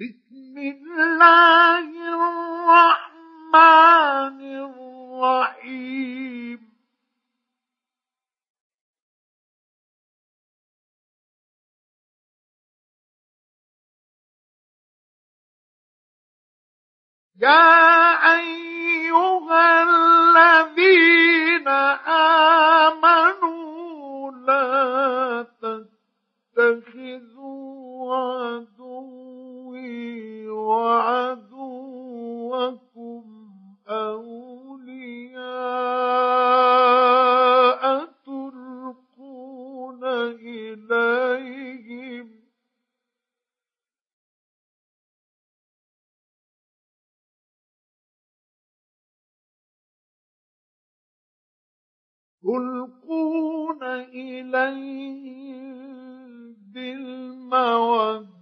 بسم الله الرحمن الرحيم. يا أيها الذين آمنوا لا تتخذوا وعدوكم أولياء تلقون إليهم تلقون إليهم بالمودة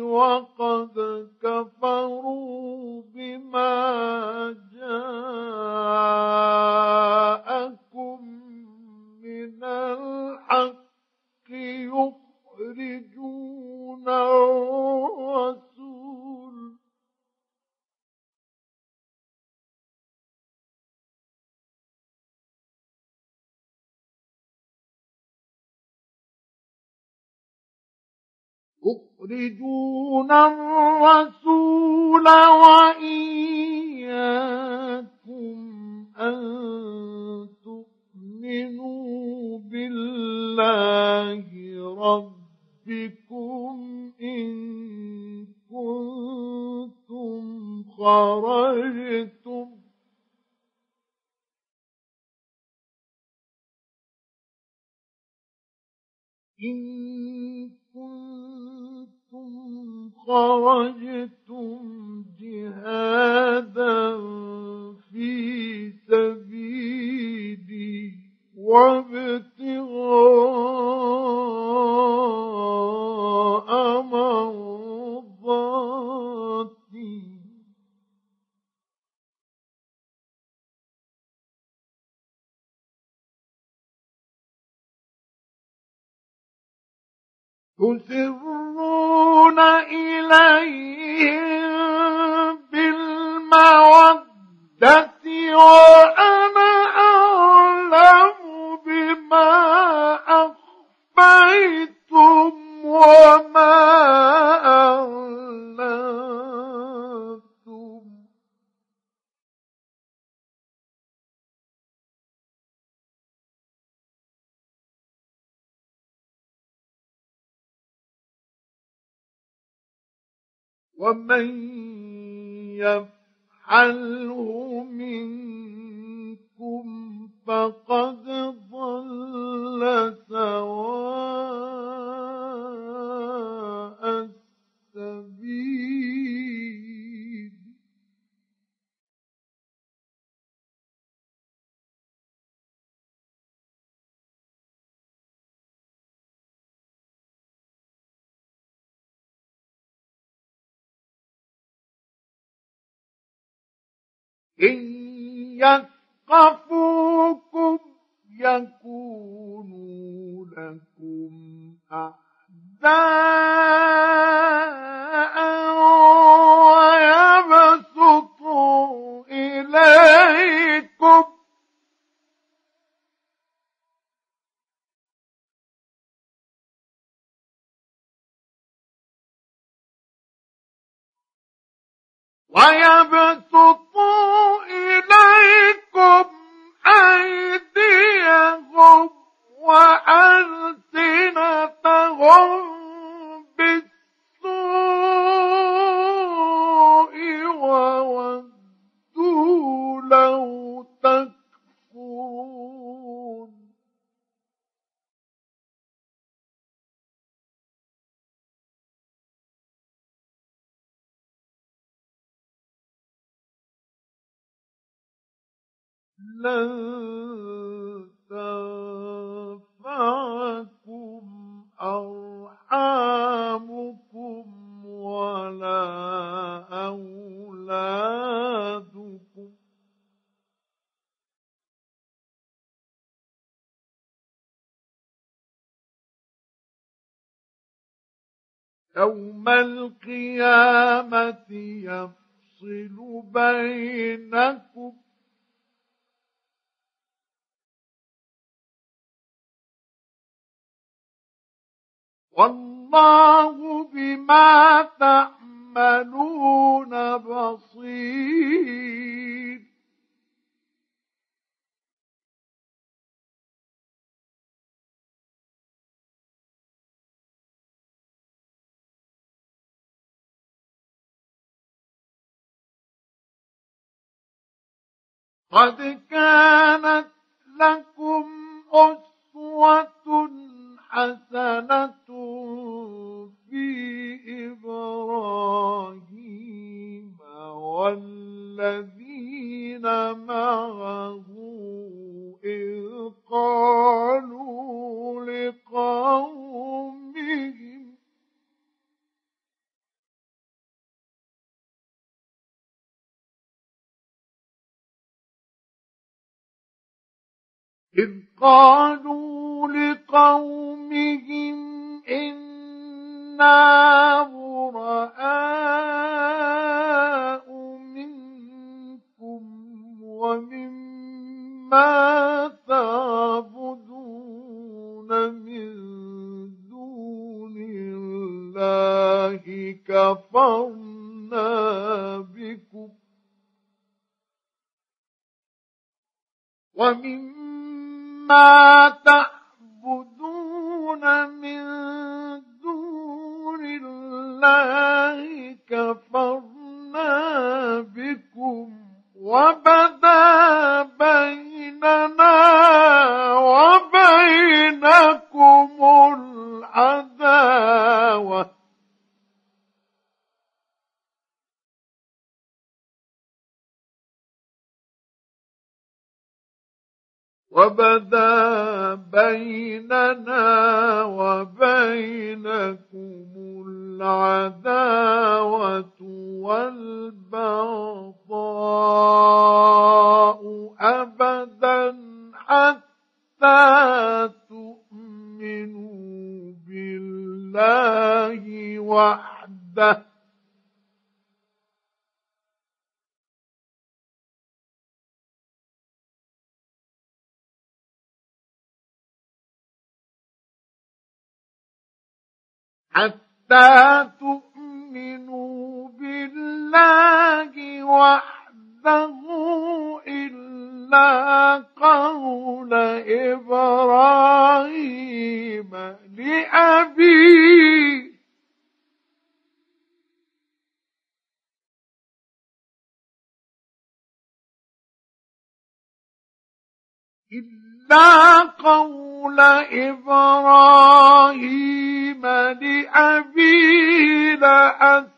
وقد كفروا بما جاءكم من الحق يخرجون الرسول يخرجون الرسول وإياكم أن تؤمنوا بالله ربكم إن كنتم خرجتم إن كنتم خرجتم جهادا في سبيلي وابتغاء تسرون إليهم بالمودة ومن يفعله منكم فقد ضل سواء إن يثقفوكم يكونوا لكم أعداء. لن تنفعكم أرحامكم ولا أولادكم. يوم القيامة يفصل بينكم والله بما تعملون بصير. قد كانت لكم أسوة حسنة إبراهيم والذين معه إذ قالوا لقومهم إذ قالوا لقومهم إنا براء منكم ومما تعبدون من دون الله كفرنا بكم ومما ما تعبدون حتى تؤمنوا بالله وحده إلا قول إبراهيم لأبيه. إلا قول إبراهيم لأبيه لأستغفرن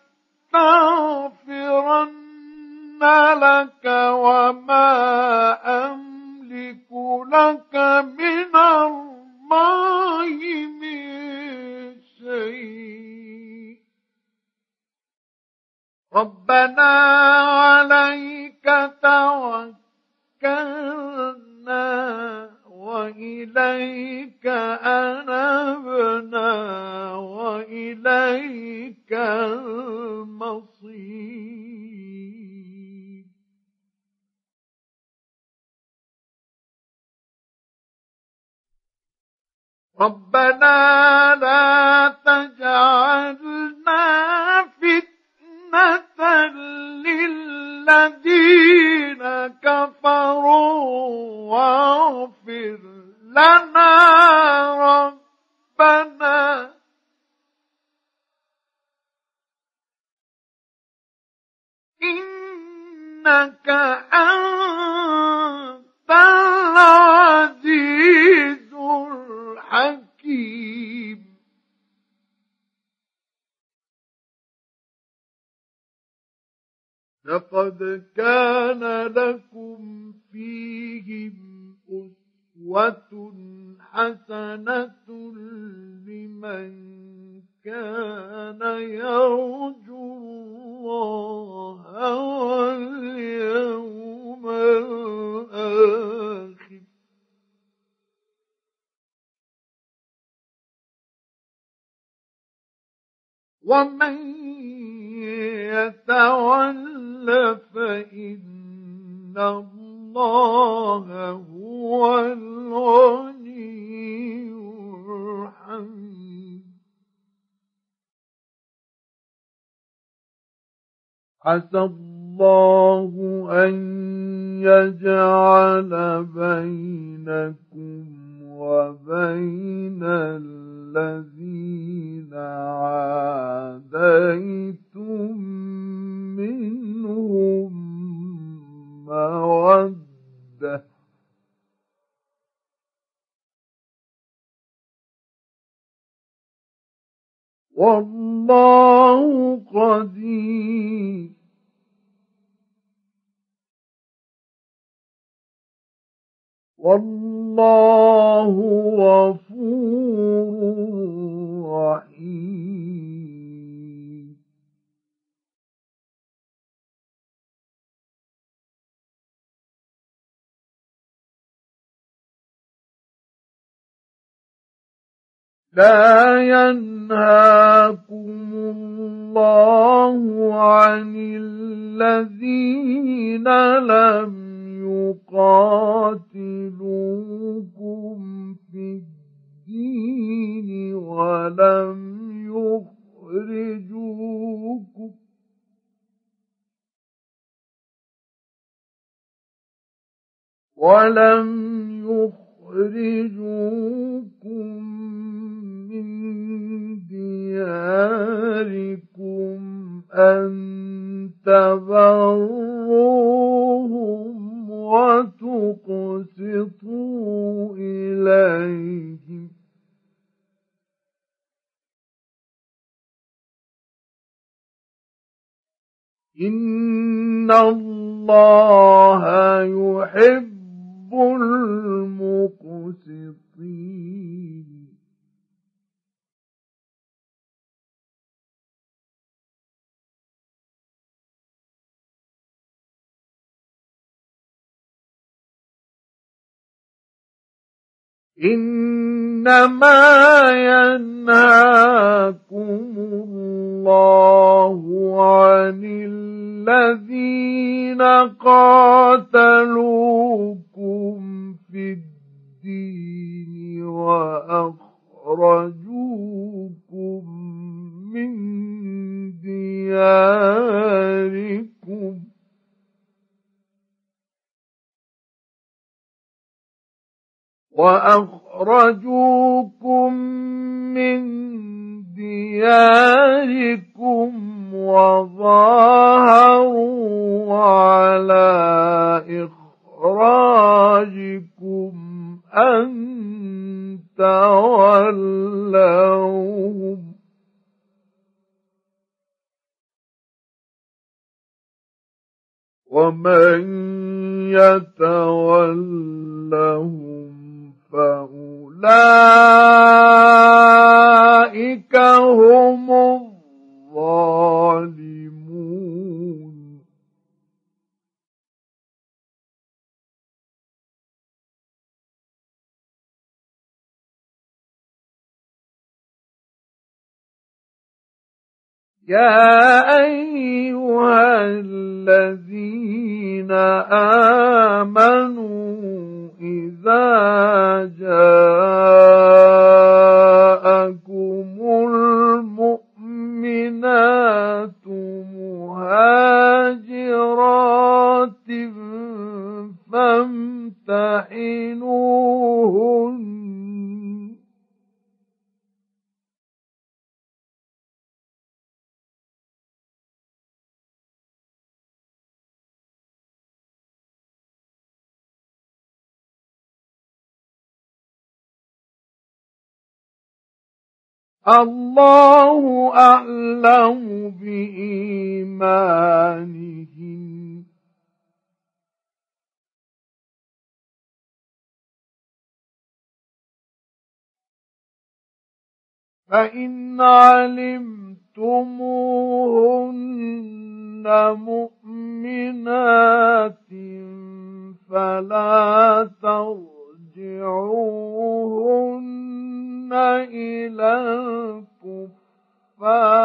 لقد كان لكم فيهم أسوة حسنة لمن كان يرجو الله واليوم الآخر. ومن يتول فإن الله هو الغني الحميد. عسى الله أن يجعل بينكم وبين الذين عاديتم منهم والله قدير. والله غفور رحيم. لا ينهاكم الله عن الذين لم يقاتلوكم في الدين ولم يخرجوكم. ولم يخرجوكم من دياركم أن تبروهم وتقسطوا إليهم. إن الله يحب إنما ينهاكم الله عن الذين قاتلوكم في الدين وأخرجوكم من دياركم. وأخرجوكم من دياركم وظاهروا على إخراجكم أن تولوهم. ومن يتولهم فأولئك هم الظالمون. يا أيها الذين آمنوا إذا جاءكم المؤمنات مهاجرات فامتحنوهن الله أعلم بإيمانهم. فإن علمتموهن مؤمنات فلا ترجعوهن إلى الكفار.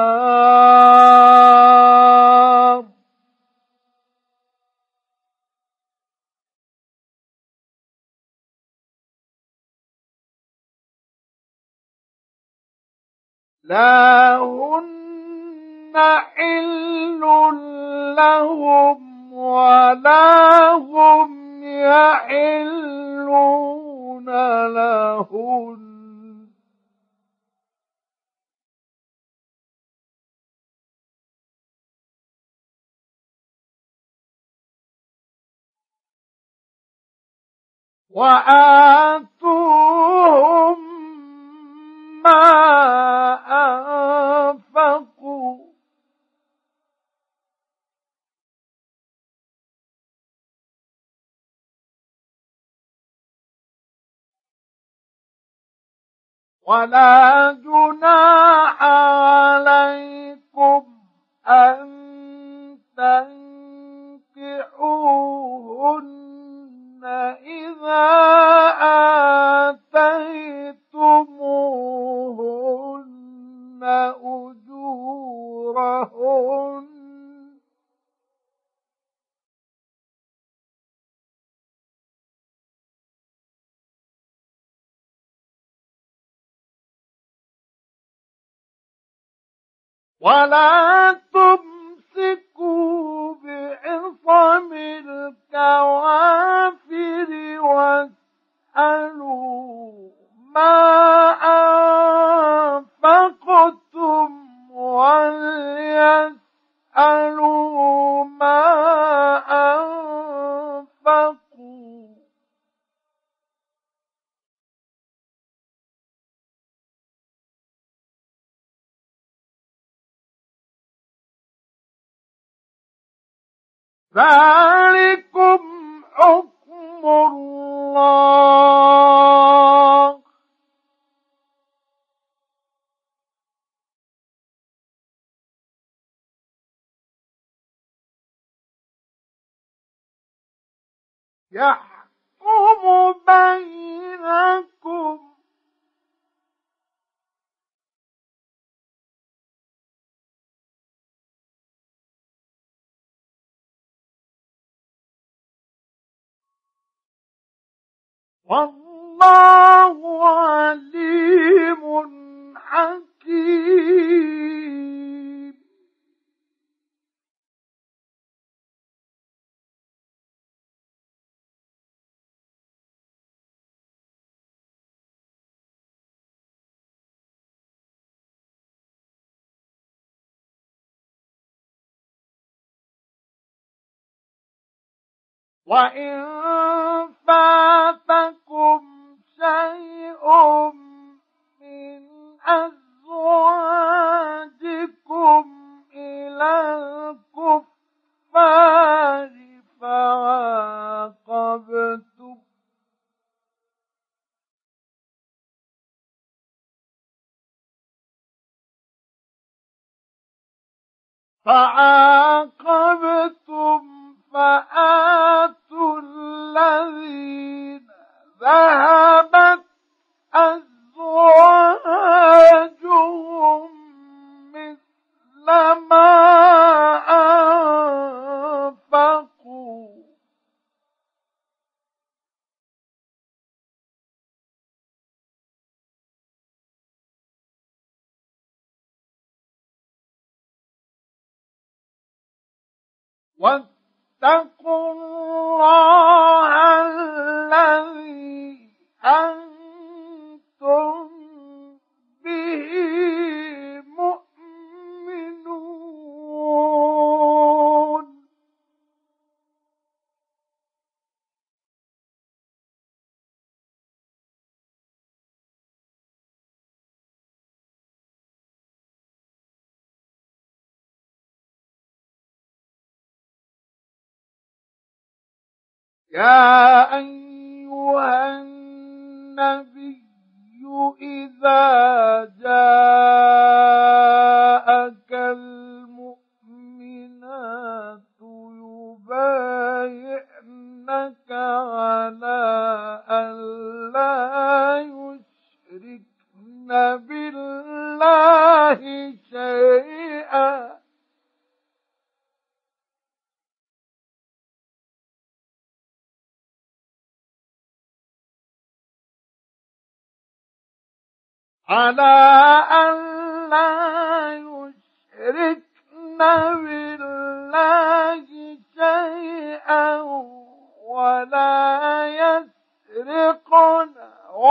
لا هن حل لهم ولا هم يحلون لهن وآتوهم ما أنفقوا ولا جناح عليكم ولا ذلكم حكم الله. يحكم والله عليم حكيم. وإن فاتكم واتقوا الله يا أيها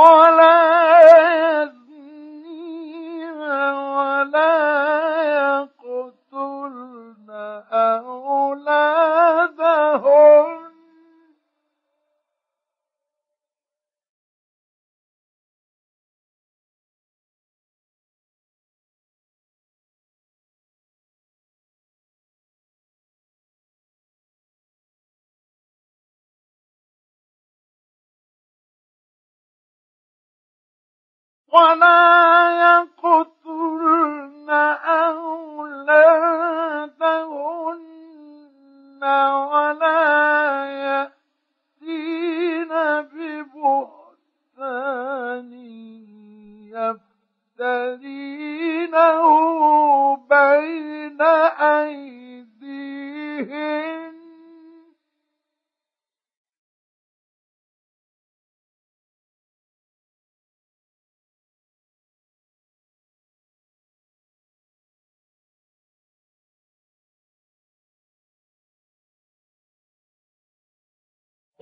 ولا ولا يقتلن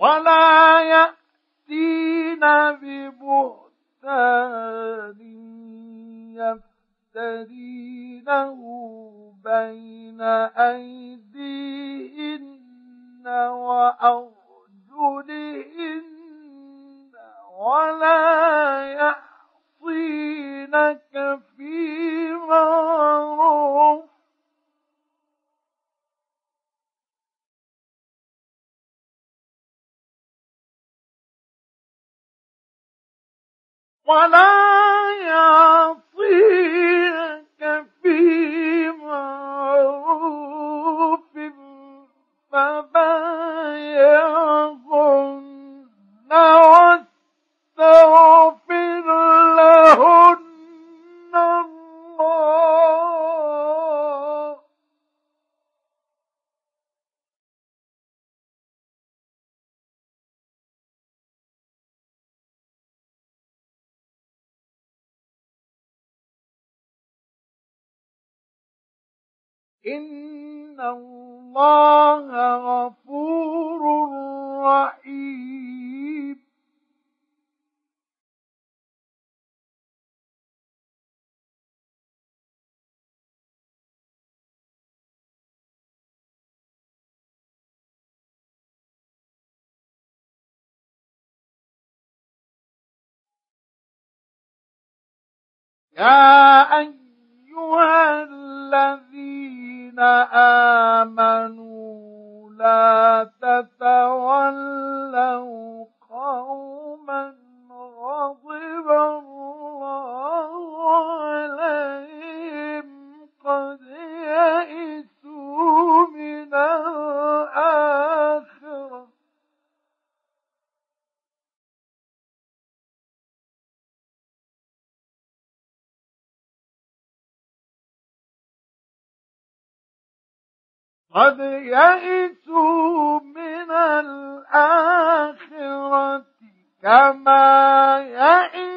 ولا يأتين ببهتان يفترينه بين أيديهن وأرجلهن ولا يعصينك ولا يعصيك إن الله غفور رحيم يا أيها الذين آمنوا لا تتولوا قوما غضب الله. قد يئسوا من الآخرة كما يئس